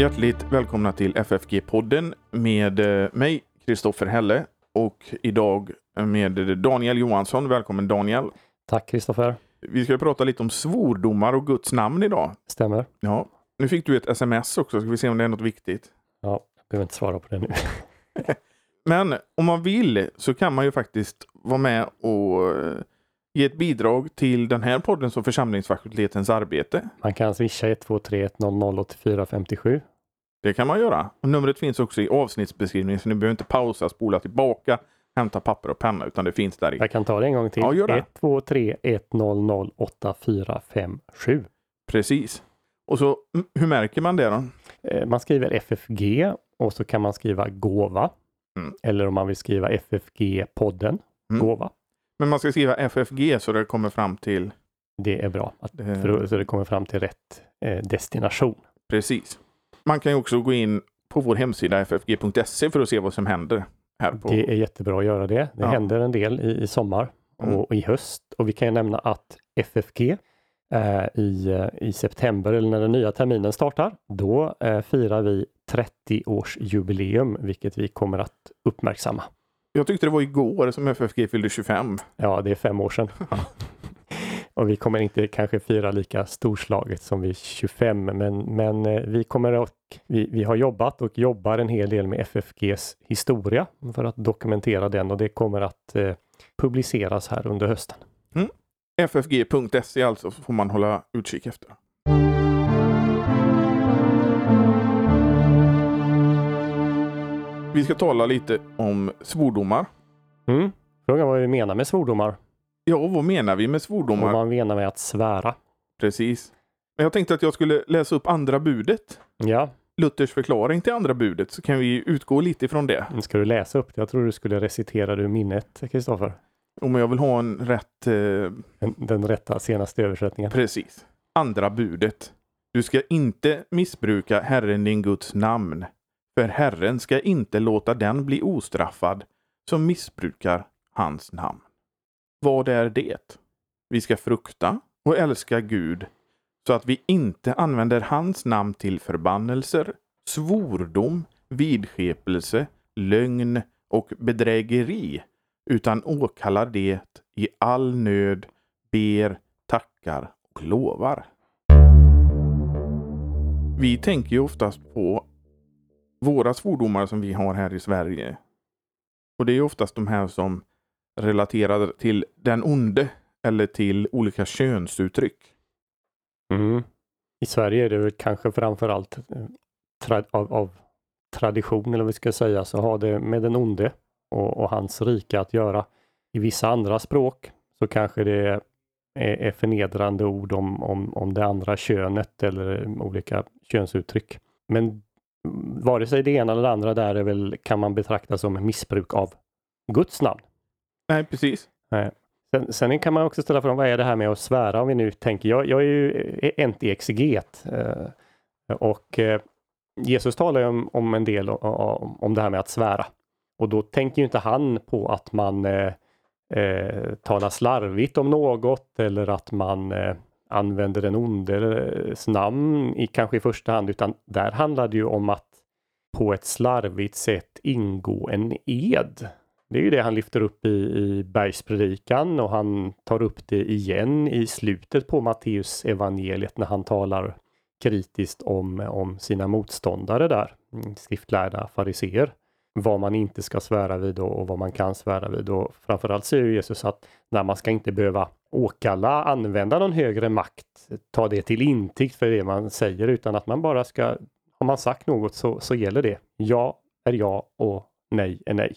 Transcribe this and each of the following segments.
Hjärtligt välkomna till FFG-podden med eh, mig, Kristoffer Helle, och idag med Daniel Johansson. Välkommen Daniel! Tack Kristoffer! Vi ska prata lite om svordomar och Guds namn idag. Stämmer. Ja, nu fick du ett sms också, ska vi se om det är något viktigt. Ja, jag behöver inte svara på det nu. Men om man vill så kan man ju faktiskt vara med och eh, ge ett bidrag till den här poddens och församlingsfakultetens arbete. Man kan swisha 123 100 8457. Det kan man göra. Och numret finns också i avsnittsbeskrivningen så ni behöver inte pausa, spola tillbaka, hämta papper och penna utan det finns där i. Jag kan ta det en gång till. Ja, gör det. 123 100 8457. Precis. Och så hur märker man det då? Eh, Man skriver FFG och så kan man skriva gåva. Mm. Eller om man vill skriva FFG-podden, Mm. gåva. Men man ska skriva FFG så det kommer fram till Det är bra, att, eh, för, så det kommer fram till rätt eh, destination. Precis. Man kan ju också gå in på vår hemsida ffg.se för att se vad som händer här på. Det är jättebra att göra det. Det Ja. händer en del i, i sommar Mm. och i höst. Och vi kan ju nämna att FFG eh, i, eh, i september eller när den nya terminen startar, då eh, firar vi 30-årsjubileum, vilket vi kommer att uppmärksamma. Jag tyckte det var igår som FFG fyllde 25. Ja, det är fem år sedan. och vi kommer inte kanske fira lika storslaget som vid 25, men, men eh, vi kommer och vi, vi har jobbat och jobbar en hel del med FFGs historia för att dokumentera den och det kommer att eh, publiceras här under hösten. ffg.se alltså får man hålla utkik efter. Vi ska tala lite om svordomar. Mm. Frågan vad vi menar med svordomar Ja, vad menar vi med och svordomar? vad man menar med att svära. Precis. Men jag tänkte att jag skulle läsa upp andra budet. Ja, Luthers förklaring till andra budet så kan vi utgå lite ifrån det. ska du läsa upp det. Jag tror du skulle recitera det ur minnet, Kristoffer. Om jag vill ha en rätt eh, Den, den rätta senaste översättningen. Precis. Andra budet. Du ska inte missbruka Herren din Guds namn. För Herren ska inte låta den bli ostraffad som missbrukar hans namn. Vad är det? Vi ska frukta och älska Gud så att vi inte använder hans namn till förbannelser, svordom, vidskepelse, lögn och bedrägeri utan åkallar det i all nöd, ber, tackar och lovar. Vi tänker ju oftast på våra svordomar som vi har här i Sverige. Och det är oftast de här som relaterar till den onde eller till olika könsuttryck. Mm. I Sverige är det väl kanske framförallt eh, tra- av, av tradition, eller vad vi ska säga, så har det med den onde och, och hans rike att göra. I vissa andra språk så kanske det är, är förnedrande ord om, om, om det andra könet eller olika könsuttryck. Men vare sig det ena eller det andra där är väl, kan man betrakta som missbruk av Guds namn. Nej, precis. Sen, sen kan man också ställa frågan, vad är det här med att svära om vi nu tänker, jag, jag är ju anti-exeget eh, och eh, Jesus talar ju om, om en del om, om det här med att svära. Och då tänker ju inte han på att man eh, eh, talar slarvigt om något eller att man använder den ondes namn i kanske i första hand, utan där handlar det ju om att på ett slarvigt sätt ingå en ed. Det är ju det han lyfter upp i, i bergspredikan och han tar upp det igen i slutet på Matteus evangeliet när han talar kritiskt om, om sina motståndare där, skriftlärda fariseer. Vad man inte ska svära vid och, och vad man kan svära vid. Och framförallt säger Jesus att när man ska inte behöva åkalla, använda någon högre makt, ta det till intäkt för det man säger, utan att man bara ska, har man sagt något så, så gäller det. Ja är ja och nej är nej.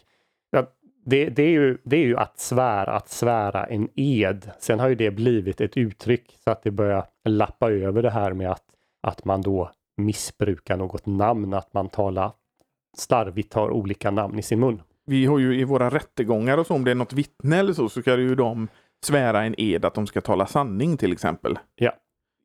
Ja, det, det, är ju, det är ju att svära, att svära en ed. Sen har ju det blivit ett uttryck så att det börjar lappa över det här med att, att man då missbrukar något namn, att man talar slarvigt tar olika namn i sin mun. Vi har ju i våra rättegångar och så, om det är något vittne eller så, så ska ju de svära en ed att de ska tala sanning till exempel. Ja.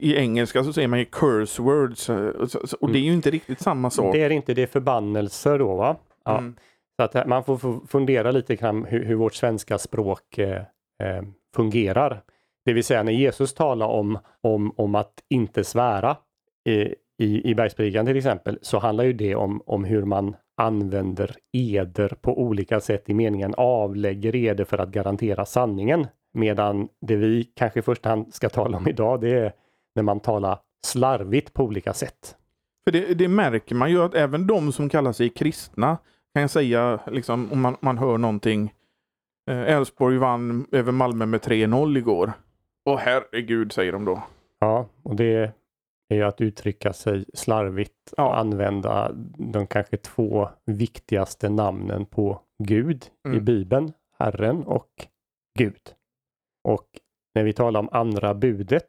I engelska så säger man ju curse words eh, och det är ju inte riktigt samma sak. Det är inte det förbannelser då va? Ja. Mm. Så att man får få fundera lite kring hur, hur vårt svenska språk eh, eh, fungerar. Det vill säga när Jesus talar om, om, om att inte svära eh, i, i Bergspredikan till exempel så handlar ju det om, om hur man använder eder på olika sätt i meningen avlägger eder för att garantera sanningen. Medan det vi kanske i första hand ska tala om idag det är när man talar slarvigt på olika sätt. För det, det märker man ju att även de som kallar sig kristna kan jag säga, liksom, om man, man hör någonting. Eh, Elfsborg vann över Malmö med 3-0 igår. Åh herregud, säger de då. Ja, och det är ju att uttrycka sig slarvigt Ja. och använda de kanske två viktigaste namnen på Gud i Mm. Bibeln, Herren och Gud. Och när vi talar om andra budet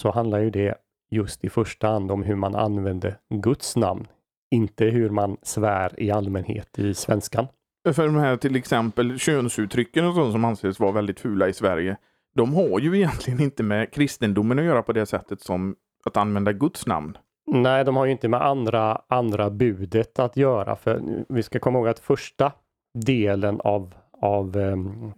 så handlar ju det just i första hand om hur man använder Guds namn, inte hur man svär i allmänhet i svenskan. För de här till exempel könsuttrycken och sånt som anses vara väldigt fula i Sverige. De har ju egentligen inte med kristendomen att göra på det sättet som att använda Guds namn. Nej, de har ju inte med andra, andra budet att göra. För vi ska komma ihåg att första delen av, av um,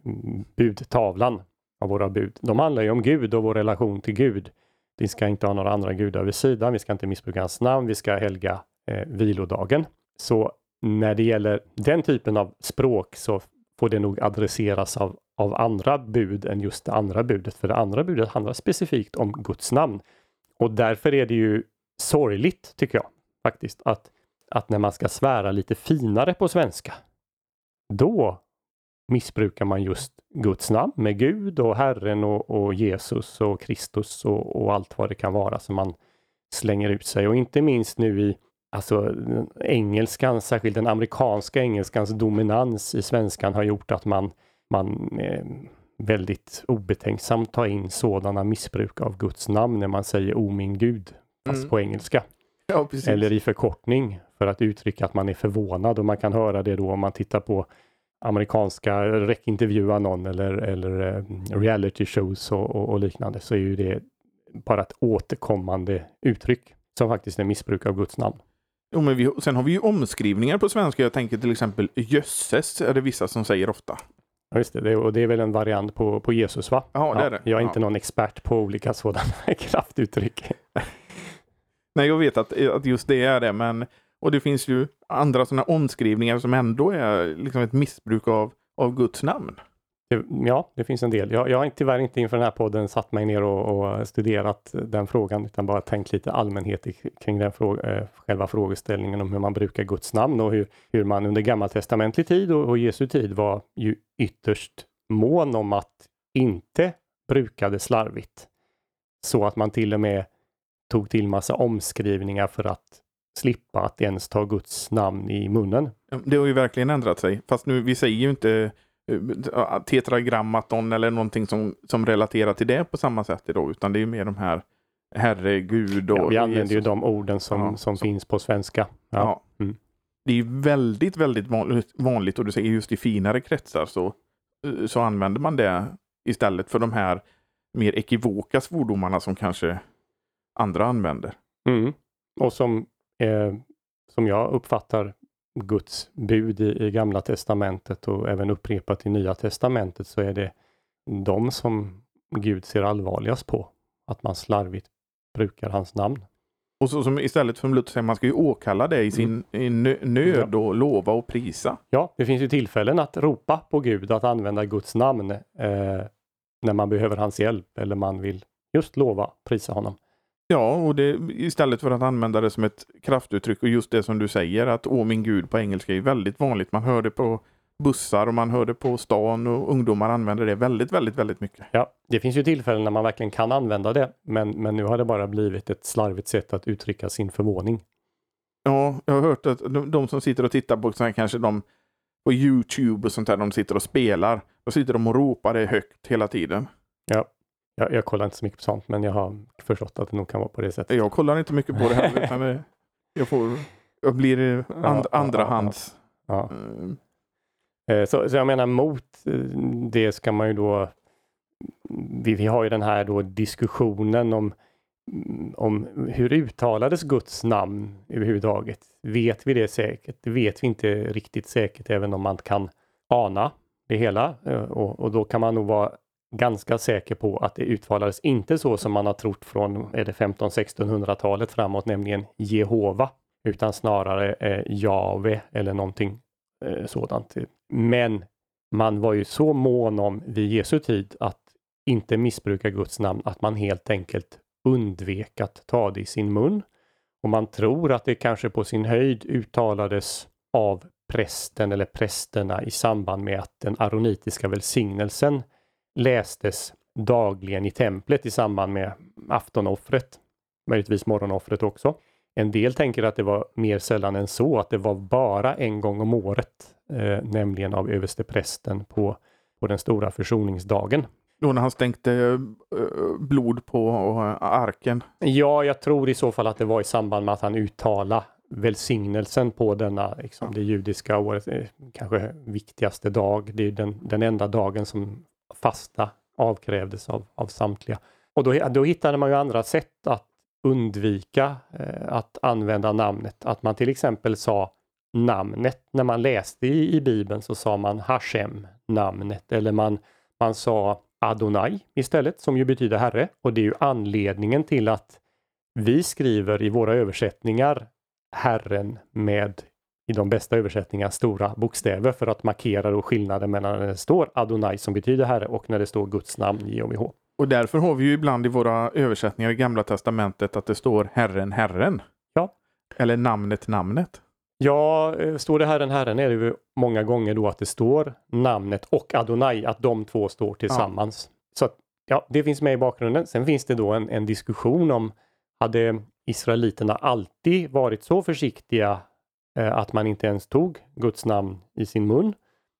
budtavlan av våra bud, de handlar ju om Gud och vår relation till Gud. Vi ska inte ha några andra gudar vid sidan, vi ska inte missbruka hans namn, vi ska helga eh, vilodagen. Så när det gäller den typen av språk så får det nog adresseras av, av andra bud än just det andra budet. För det andra budet handlar specifikt om Guds namn. Och därför är det ju sorgligt, tycker jag, faktiskt, att, att när man ska svära lite finare på svenska, då missbrukar man just Guds namn med Gud och Herren och, och Jesus och Kristus och, och allt vad det kan vara som man slänger ut sig. Och inte minst nu i alltså engelskan, särskilt den amerikanska engelskans dominans i svenskan har gjort att man, man eh, väldigt obetänksamt tar in sådana missbruk av Guds namn när man säger O min Gud, fast Mm. på engelska. Ja. Eller i förkortning för att uttrycka att man är förvånad och man kan höra det då om man tittar på amerikanska räckintervjua någon eller, eller eh, reality shows och, och, och liknande så är ju det bara ett återkommande uttryck som faktiskt är missbruk av Guds namn. Jo, men vi, sen har vi ju omskrivningar på svenska. Jag tänker till exempel jösses är det vissa som säger ofta. Ja, just det, det, och det är väl en variant på, på Jesus va? Ja, det är det. Jag är Ja. inte någon expert på olika sådana kraftuttryck. Nej, jag vet att, att just det är det, men och det finns ju andra sådana omskrivningar som ändå är liksom ett missbruk av, av Guds namn. Ja, det finns en del. Jag, jag har tyvärr inte inför den här podden satt mig ner och, och studerat den frågan utan bara tänkt lite allmänhet kring den fråga, eh, själva frågeställningen om hur man brukar Guds namn och hur, hur man under gammaltestamentlig tid och, och Jesu tid var ju ytterst mån om att inte bruka det slarvigt. Så att man till och med tog till massa omskrivningar för att slippa att ens ta Guds namn i munnen. Det har ju verkligen ändrat sig. Fast nu, vi säger ju inte eh, tetragrammaton eller någonting som, som relaterar till det på samma sätt idag, utan det är ju mer de här Herre, Gud och Ja, vi använder ju Jesus. de orden som, Ja, som så- finns på svenska. Ja. Ja. Mm. Det är ju väldigt, väldigt vanligt, vanligt och du säger just i finare kretsar så, eh, så använder man det istället för de här mer ekivoka svordomarna som kanske andra använder. Mm. Och som, eh, som jag uppfattar Guds bud i, i Gamla Testamentet och även upprepat i Nya Testamentet så är det de som Gud ser allvarligast på. Att man slarvigt brukar hans namn. Och så som istället för Luther säger, man ska ju åkalla det i sin i nö- nöd och lova och prisa. Ja, det finns ju tillfällen att ropa på Gud, att använda Guds namn eh, när man behöver hans hjälp eller man vill just lova, prisa honom. Ja, och det, istället för att använda det som ett kraftuttryck och just det som du säger att åh min gud på engelska är väldigt vanligt. Man hör det på bussar och man hör det på stan och ungdomar använder det väldigt, väldigt, väldigt mycket. Ja, det finns ju tillfällen när man verkligen kan använda det, men, men nu har det bara blivit ett slarvigt sätt att uttrycka sin förvåning. Ja, jag har hört att de, de som sitter och tittar på så här, kanske de på Youtube och sånt där, de sitter och spelar. Då sitter de och ropar det högt hela tiden. Ja, jag, jag kollar inte så mycket på sånt, men jag har förstått att det nog kan vara på det sättet. Jag kollar inte mycket på det heller, utan det, jag, får, jag blir eh, and, Ja, ja, ja, andrahands. Ja. eh, Eh, Så, så jag menar mot eh, det ska man ju då vi, vi har ju den här då diskussionen om, mm, om hur uttalades Guds namn överhuvudtaget. Vet vi det säkert? Det vet vi inte riktigt säkert även om man kan ana det hela. Eh, Och, och då kan man nog vara ganska säker på att det uttalades inte så som man har trott från 15-1600-talet framåt, nämligen Jehova, utan snarare eh, Jave eller någonting eh, sådant. Men man var ju så mån om vid Jesu tid att inte missbruka Guds namn att man helt enkelt undvek att ta det i sin mun. Och man tror att det kanske på sin höjd uttalades av prästen eller prästerna i samband med att den aronitiska välsignelsen lästes dagligen i templet i samband med aftonoffret, möjligtvis morgonoffret också. En del tänker att det var mer sällan än så, att det var bara en gång om året, eh, nämligen av översteprästen på, på den stora försoningsdagen. Då när han stänkte eh, blod på arken? Ja, jag tror i så fall att det var i samband med att han uttalade välsignelsen på denna, liksom, det judiska året, eh, kanske viktigaste dag. Det är den, den enda dagen som fasta avkrävdes av, av samtliga. Och då, då hittade man ju andra sätt att undvika eh, att använda namnet. Att man till exempel sa namnet. När man läste i, i Bibeln så sa man Hashem, namnet, eller man, man sa Adonai istället, som ju betyder Herre. Och det är ju anledningen till att vi skriver i våra översättningar Herren med i de bästa översättningarna stora bokstäver för att markera då skillnaden mellan när det står Adonai som betyder Herre och när det står Guds namn JHVH. Och därför har vi ju ibland i våra översättningar i Gamla Testamentet att det står Herren, Herren. Ja. Eller namnet, namnet. Ja, eh, står det Herren, Herren är det ju många gånger då att det står namnet och Adonai, att de två står tillsammans. Ja. Så att, ja, det finns med i bakgrunden. Sen finns det då en, en diskussion om hade Israeliterna alltid varit så försiktiga Eh, att man inte ens tog Guds namn i sin mun?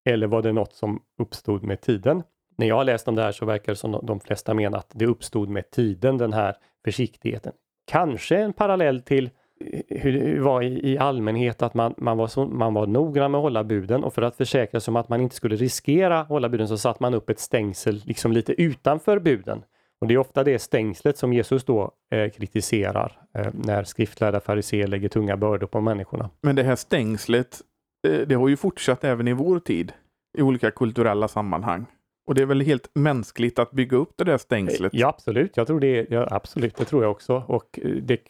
Eller var det något som uppstod med tiden? När jag har läst om det här så verkar det som de flesta menar att det uppstod med tiden, den här försiktigheten. Kanske en parallell till eh, hur det var i, allmänhet att man, man, var så, man var noggrann med att hålla buden och för att försäkra sig om att man inte skulle riskera att hålla buden så satte man upp ett stängsel liksom lite utanför buden. Och Det är ofta det stängslet som Jesus då eh, kritiserar eh, när skriftlärda fariséer lägger tunga bördor på människorna. Men det här stängslet, eh, det har ju fortsatt även i vår tid i olika kulturella sammanhang. Och det är väl helt mänskligt att bygga upp det där stängslet? Ja, absolut. Jag tror det. Ja, absolut, det tror jag också. Och eh, det,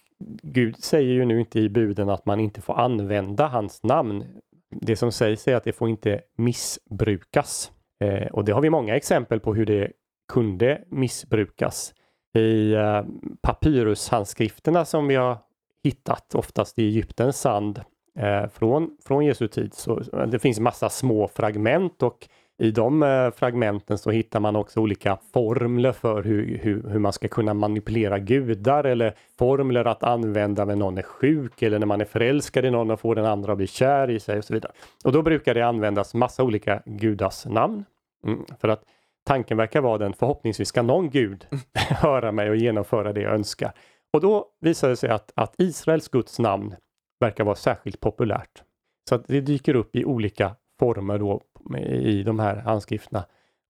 Gud säger ju nu inte i buden att man inte får använda hans namn. Det som sägs är att det får inte missbrukas. Eh, och det har vi många exempel på hur det kunde missbrukas. I eh, papyrushandskrifterna som vi har hittat, oftast i Egyptens sand, eh, från, från Jesu tid. Så eh, det finns massa små fragment och i de fragmenten så hittar man också olika formler för hur, hur, hur, man ska kunna manipulera gudar eller formler att använda när någon är sjuk eller när man är förälskad i någon och får den andra att bli kär i sig och så vidare. Och då brukar det användas massa olika gudars namn. Mm, för att tanken verkar vara den förhoppningsvis ska någon gud höra mig och genomföra det jag önskar. Och då visar det sig att, att Israels Guds namn verkar vara särskilt populärt. Så att det dyker upp i olika former då i de här handskrifterna.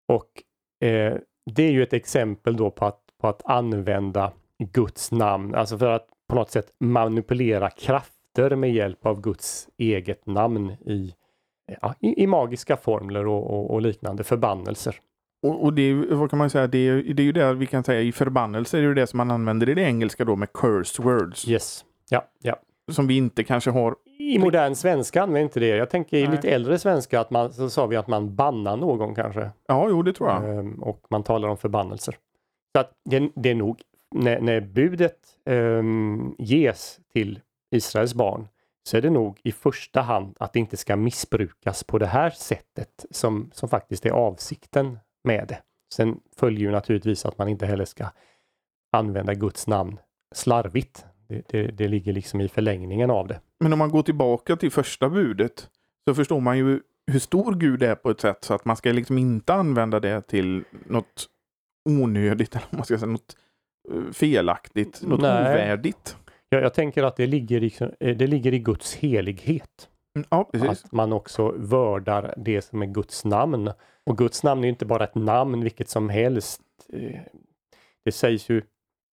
Och eh, det är ju ett exempel då på att, på att använda Guds namn, alltså för att på något sätt manipulera krafter med hjälp av Guds eget namn i, ja, i, i magiska formler och, och, och liknande förbannelser. Och, och, det, vad kan man säga, det är, det är ju det vi kan säga i förbannelse, det är ju det som man använder i det engelska då med curse words. Yes, ja, ja. Som vi inte kanske har. I modern svenska använder inte det. Jag tänker i Nej. lite äldre svenska att man, så sa vi att man bannar någon kanske. Ja, jo det tror jag. Ehm, och man talar om förbannelser. Så att det, det är nog, när, när budet um, ges till Israels barn så är det nog i första hand att det inte ska missbrukas på det här sättet som, som faktiskt är avsikten med det. Sen följer ju naturligtvis att man inte heller ska använda Guds namn slarvigt. Det, det, det, ligger liksom i förlängningen av det. Men om man går tillbaka till första budet så förstår man ju hur stor Gud är på ett sätt så att man ska liksom inte använda det till något onödigt eller man ska säga något eh, felaktigt, något Nej. ovärdigt. Ja, jag tänker att det ligger, liksom, det ligger i Guds helighet. Mm, ja, att man också vördar det som är Guds namn. Och Guds namn är inte bara ett namn vilket som helst. Eh, det sägs ju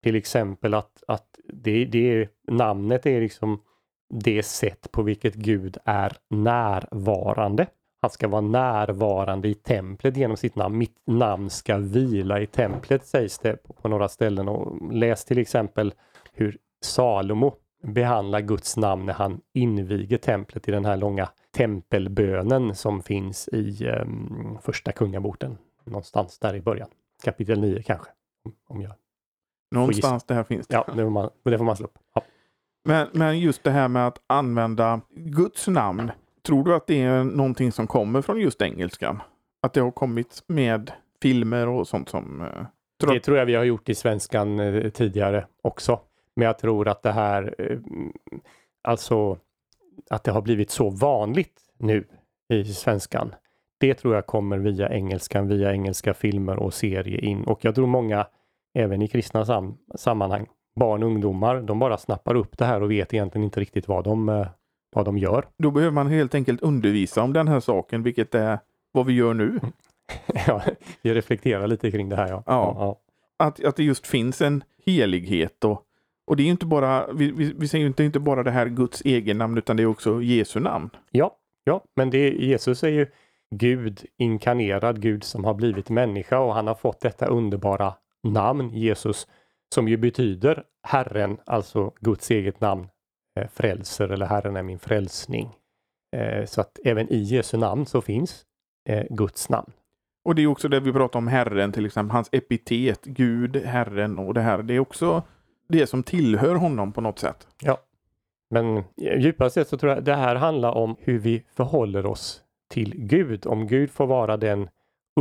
till exempel att, att det, det namnet är liksom det sätt på vilket Gud är närvarande. han ska vara närvarande i templet genom sitt namn. Mitt namn ska vila i templet sägs det på några ställen. Och läs till exempel hur Salomo behandlar Guds namn när han inviger templet i den här långa tempelbönen som finns i um, första kungaboken. Någonstans där i början. Kapitel 9 kanske. Om jag Någonstans där finns det. Ja, det får man, det får man slå upp. Ja. Men, men just det här med att använda Guds namn. Tror du att det är någonting som kommer från just engelskan? Att det har kommit med filmer och sånt som... Eh, tror... Det tror jag vi har gjort i svenskan eh, tidigare också. Men jag tror att det här, eh, alltså att det har blivit så vanligt nu i svenskan. Det tror jag kommer via engelskan, via engelska filmer och serier in. Och jag tror många, även i kristna sam sammanhang, barn och ungdomar, de bara snappar upp det här och vet egentligen inte riktigt vad de, eh, vad de gör. Då behöver man helt enkelt undervisa om den här saken, vilket är vad vi gör nu. ja, vi reflekterar lite kring det här. Ja. ja. ja. Att, att det just finns en helighet och, och det är inte bara, vi, vi, vi säger inte, inte bara det här Guds egen namn utan det är också Jesu namn. Ja, ja, men det, Jesus är ju Gud inkarnerad, Gud som har blivit människa och han har fått detta underbara namn, Jesus, som ju betyder Herren, alltså Guds eget namn, eh, frälser eller Herren är min frälsning. Eh, så att även i Jesu namn så finns eh, Guds namn. Och det är också det vi pratar om Herren till exempel, hans epitet, Gud, Herren och det här. Det är också det som tillhör honom på något sätt. Ja, men djupast sett så tror jag det här handlar om hur vi förhåller oss till Gud. Om Gud får vara den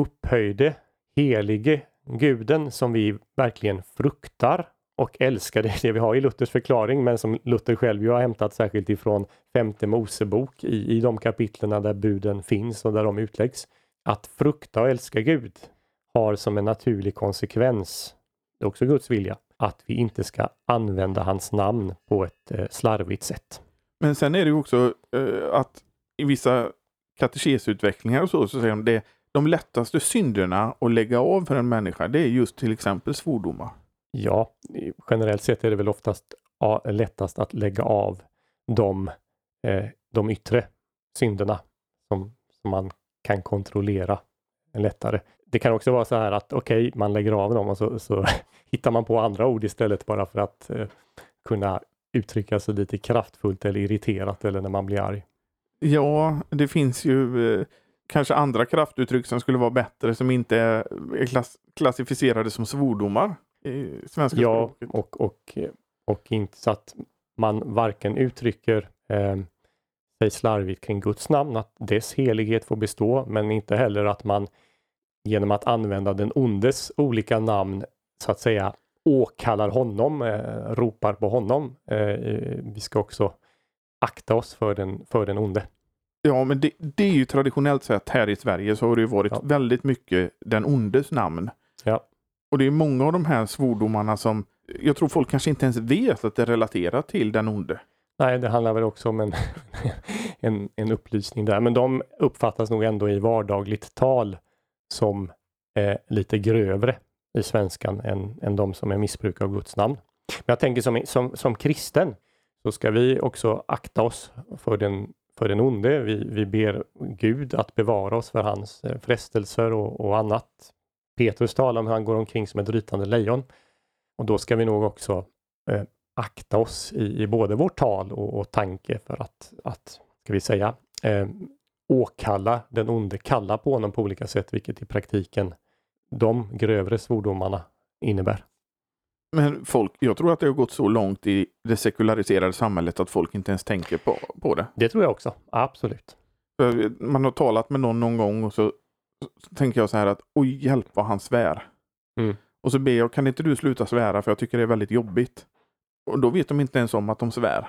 upphöjde, helige guden som vi verkligen fruktar och älskar. Det är det vi har i Luthers förklaring men som Luther själv ju har hämtat särskilt ifrån femte Mosebok i, i de kapitlerna där buden finns och där de utläggs. Att frukta och älska Gud har som en naturlig konsekvens, det är också Guds vilja, att vi inte ska använda hans namn på ett eh, slarvigt sätt. Men sen är det ju också eh, att i vissa katekesutvecklingar och så, så säger de det de lättaste synderna att lägga av för en människa, det är just till exempel svordomar. Ja, generellt sett är det väl oftast lättast att lägga av de, eh, de yttre synderna som, som man kan kontrollera lättare. Det kan också vara så här att okej, okay, man lägger av dem och så, så hittar man på andra ord istället bara för att eh, kunna uttrycka sig lite kraftfullt eller irriterat eller när man blir arg. Ja, det finns ju eh, kanske andra kraftuttryck som skulle vara bättre som inte är klass klassificerade som svordomar i svenska Ja, och, och, och inte så att man varken uttrycker eh, sig slarvigt kring Guds namn, att dess helighet får bestå, men inte heller att man genom att använda den ondes olika namn så att säga åkallar honom, eh, ropar på honom. Eh, vi ska också akta oss för den, för den onde. Ja, men det, det, är ju traditionellt sett här i Sverige så har det varit ja. väldigt mycket den ondes namn. Ja. Och det är många av de här svordomarna som jag tror folk kanske inte ens vet att det relaterar till den onde. Nej, det handlar väl också om en, en, en upplysning där, men de uppfattas nog ändå i vardagligt tal som eh, lite grövre i svenskan än, än de som är missbruk av Guds namn. Men jag tänker som, som, som kristen så ska vi också akta oss för den för den onde. Vi, vi ber Gud att bevara oss för hans eh, frestelser och, och annat. Petrus talar om hur han går omkring som ett rytande lejon. Och då ska vi nog också eh, akta oss i, i, både vårt tal och, och tanke för att, att ska vi säga, eh, åkalla den onde, kalla på honom på olika sätt, vilket i praktiken de grövre svordomarna innebär. Men folk, jag tror att det har gått så långt i det sekulariserade samhället att folk inte ens tänker på, på det. Det tror jag också, absolut. Man har talat med någon någon gång och så, så tänker jag så här att oj hjälp vad han svär. Mm. Och så ber jag, kan inte du sluta svära för jag tycker det är väldigt jobbigt. Och då vet de inte ens om att de svär.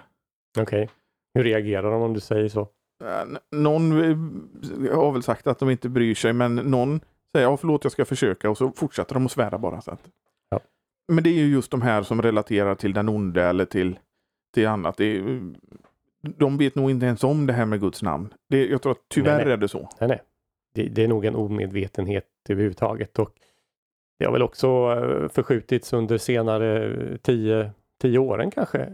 Okej. Okay. Hur reagerar de om du säger så? Någon har väl sagt att de inte bryr sig men någon säger ja förlåt jag ska försöka och så fortsätter de att svära bara. Så att men det är ju just de här som relaterar till den onde eller till, till annat. Det är, de vet nog inte ens om det här med Guds namn. Det, jag tror att tyvärr nej, nej. är det så. Nej, nej. Det, det, är nog en omedvetenhet överhuvudtaget. Och det har väl också eh, förskjutits under senare tio, tio åren kanske.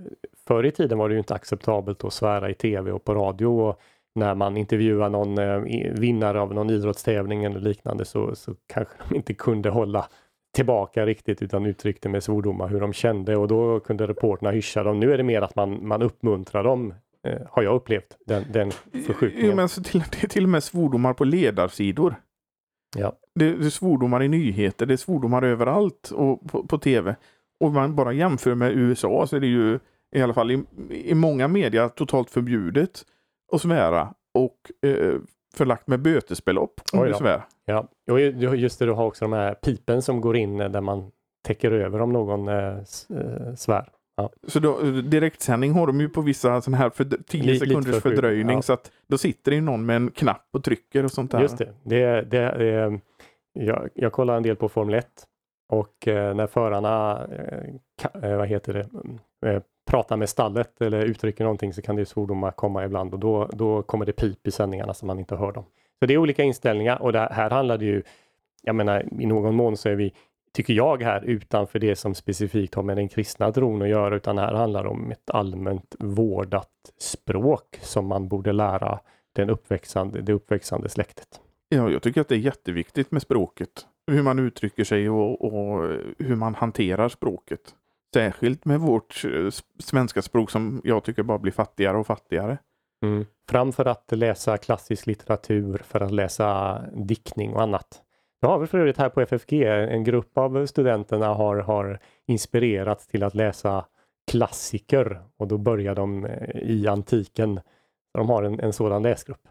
Förr i tiden var det ju inte acceptabelt att svära i tv och på radio. Och när man intervjuar någon eh, vinnare av någon idrottstävling eller liknande så, så kanske de inte kunde hålla tillbaka riktigt utan uttryckte med svordomar hur de kände och då kunde reporterna hyscha dem. Nu är det mer att man, man uppmuntrar dem eh, har jag upplevt, den, den förskjutningen. Jo, men så till, det är till och med svordomar på ledarsidor. Ja. Det, det är svordomar i nyheter, det är svordomar överallt och på, på tv. Och man bara jämför med USA så är det ju i alla fall i, i många media totalt förbjudet att svära och eh, förlagt med bötesbelopp om du svär. Ja, och ju- just det, du har också de här pipen som går in eh, där man täcker över om någon eh, eh, svär. Så då, direktsändning har de ju på vissa sådana här för, 10 Li- lite sekunders förskydd, fördröjning ja. så att då sitter det någon med en knapp och trycker och sånt där. Just det, det, det, det jag, jag kollar en del på Formel 1 och eh, när förarna eh, ka, eh, vad heter det, mm, eh, pratar med stallet eller uttrycker någonting så kan det ju svordomar komma ibland och då, då kommer det pip i sändningarna som man inte hör dem. Så det är olika inställningar och det här handlar det ju, jag menar i någon mån så är vi, tycker jag här, utanför det som specifikt har med den kristna tron att göra utan här handlar det om ett allmänt vårdat språk som man borde lära den uppväxande, det uppväxande släktet. Ja, jag tycker att det är jätteviktigt med språket. Hur man uttrycker sig och, och hur man hanterar språket. Särskilt med vårt eh, svenska språk som jag tycker bara blir fattigare och fattigare. Mm. Fram för att läsa klassisk litteratur, för att läsa diktning och annat. Det har vi för övrigt här på FFG, en grupp av studenterna har, har inspirerats till att läsa klassiker och då börjar de eh, i antiken. De har en, en sådan läsgrupp.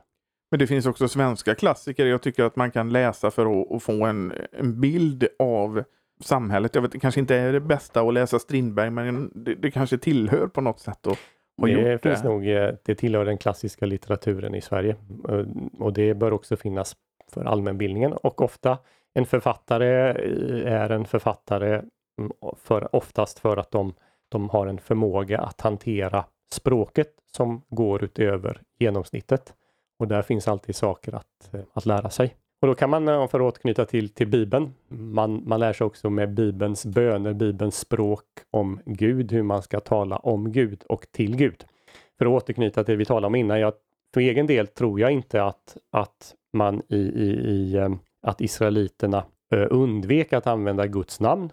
Men det finns också svenska klassiker jag tycker att man kan läsa för att, att få en, en bild av samhället. Jag vet, det kanske inte är det bästa att läsa Strindberg, men det, det kanske tillhör på något sätt att ha Det gjort finns det. nog, eh, det tillhör den klassiska litteraturen i Sverige Eh, och det bör också finnas för allmänbildningen och ofta en författare eh, är en författare mm, för, oftast för att de, de har en förmåga att hantera språket som går utöver genomsnittet. Och där finns alltid saker att, att lära sig. Och då kan man, eh, för att återknyta till, till Bibeln, man, man lär sig också med Bibelns böner, Bibelns språk om Gud, hur man ska tala om Gud och till Gud. För att återknyta till det vi talade om innan, jag, för egen del tror jag inte att, att man i, i, i eh, att israeliterna eh, undvek att använda Guds namn.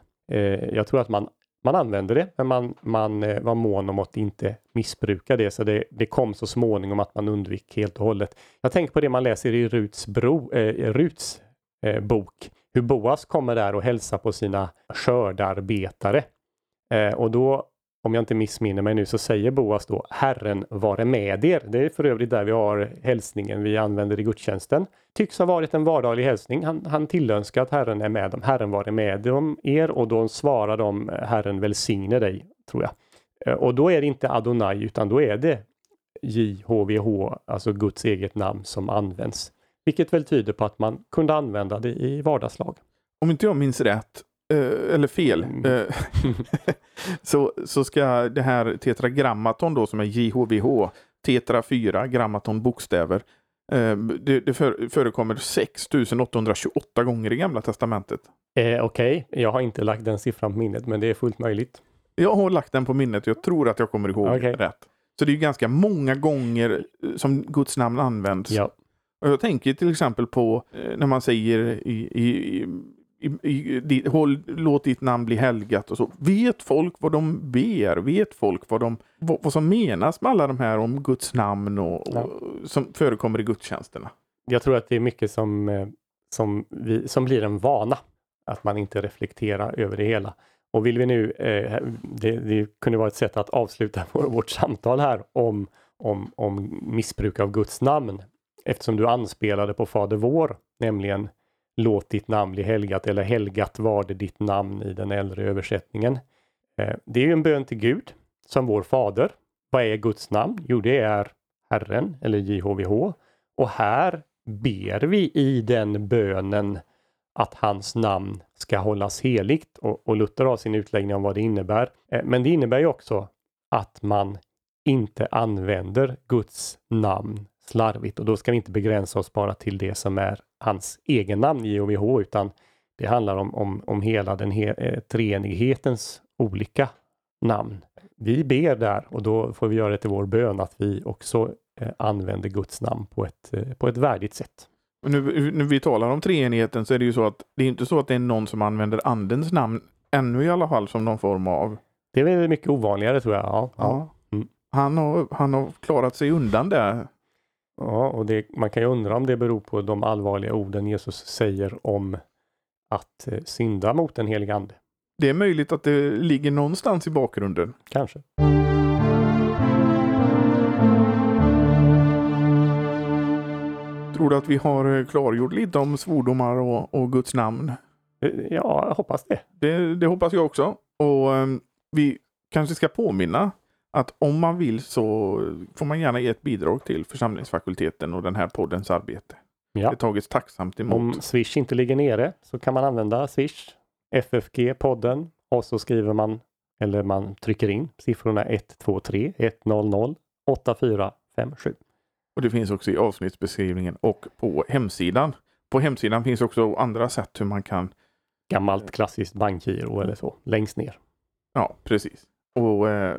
Jag tror att man, man använde det, men man, man eh, var mån om att inte missbruka det, så det, det kom så småningom att man undvek helt och hållet. Jag tänker på det man läser i Ruts, bro, eh, Ruts eh, bok, hur Boas kommer där och hälsar på sina skördarbetare. Eh, och då, om jag inte missminner mig nu, så säger Boas då Herren vare med er. Det är för övrigt där vi har hälsningen vi använder i gudstjänsten. Tycks ha varit en vardaglig hälsning. Han, han tillönskar att Herren är med dem. Herren vare med dem, er och då svarar de Herren välsigne dig, tror jag. Eh, och då är det inte Adonai utan då är det JHVH, alltså Guds eget namn som används. Vilket väl tyder på att man kunde använda det i vardagslag. Om inte jag minns rätt, eller fel, Mm. eh, så, så ska det här tetragrammaton då som är JHVH, tetra 4 grammaton bokstäver, eh, det, det för, förekommer 6828 gånger i Gamla Testamentet. Eh, Okej, jag har inte lagt den siffran på minnet men det är fullt möjligt. Jag har lagt den på minnet, jag tror att jag kommer ihåg Okej. rätt. Så det är ju ganska många gånger eh, som Guds namn används. Ja, Och jag tänker till exempel på eh, när man säger i, i, i, i, di- håll, låt ditt namn bli helgat och så. Vet folk vad de ber? Vet folk vad, de, vad, vad som menas med alla de här om Guds namn och, och, som förekommer i gudstjänsterna? jag tror att det är mycket som, eh, som, vi, som blir en vana. Att man inte reflekterar över det hela. Och vill vi nu, eh, det, det kunde vara ett sätt att avsluta vår, vårt samtal här om, om, om missbruk av Guds namn. Eftersom du anspelade på Fader vår, nämligen låt ditt namn bli helgat eller helgat var det ditt namn i den äldre översättningen. Eh, det är ju en bön till Gud som vår fader. Vad är Guds namn? Jo, det är Herren eller JHVH. Och här ber vi i den bönen att hans namn ska hållas heligt och, och Luther har sin utläggning om vad det innebär. Eh, men det innebär ju också att man inte använder Guds namn slarvigt och då ska vi inte begränsa oss bara till det som är hans egen namn JHVH utan det handlar om, om, om hela den he, eh, treenighetens olika namn. Vi ber där och då får vi göra det till vår bön att vi också eh, använder Guds namn på ett, eh, på ett värdigt sätt. Och nu, nu vi talar om treenigheten så är det ju så att det är inte så att det är någon som använder andens namn ännu i alla fall som någon form av. Det är väl mycket ovanligare tror jag. Ja, ja. Mm. Han, har, han har klarat sig undan där. Ja och det, man kan ju undra om det beror på de allvarliga orden Jesus säger om att eh, synda mot den helige ande. Det är möjligt att det ligger någonstans i bakgrunden. Kanske. Tror du att vi har eh, klargjort lite om svordomar och, och Guds namn? Eh, Ja, jag hoppas det. Det, det hoppas jag också. Och ehm, vi kanske ska påminna att om man vill så får man gärna ge ett bidrag till församlingsfakulteten och den här poddens arbete. Ja. Det tagits tacksamt emot. Om Swish inte ligger nere så kan man använda Swish, FFG-podden och så skriver man eller man trycker in siffrorna 123 100 8457. Och det finns också i avsnittsbeskrivningen och på hemsidan. På hemsidan finns också andra sätt hur man kan, Gammalt klassiskt bankgiro eller så, längst ner. ja precis. Och eh,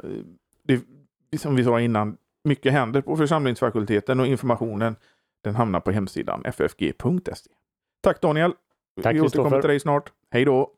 det, som vi sa innan, mycket händer på församlingsfakulteten och informationen den hamnar på hemsidan ffg.se. Tack Daniel! Tack, vi återkommer till dig snart. Hej då!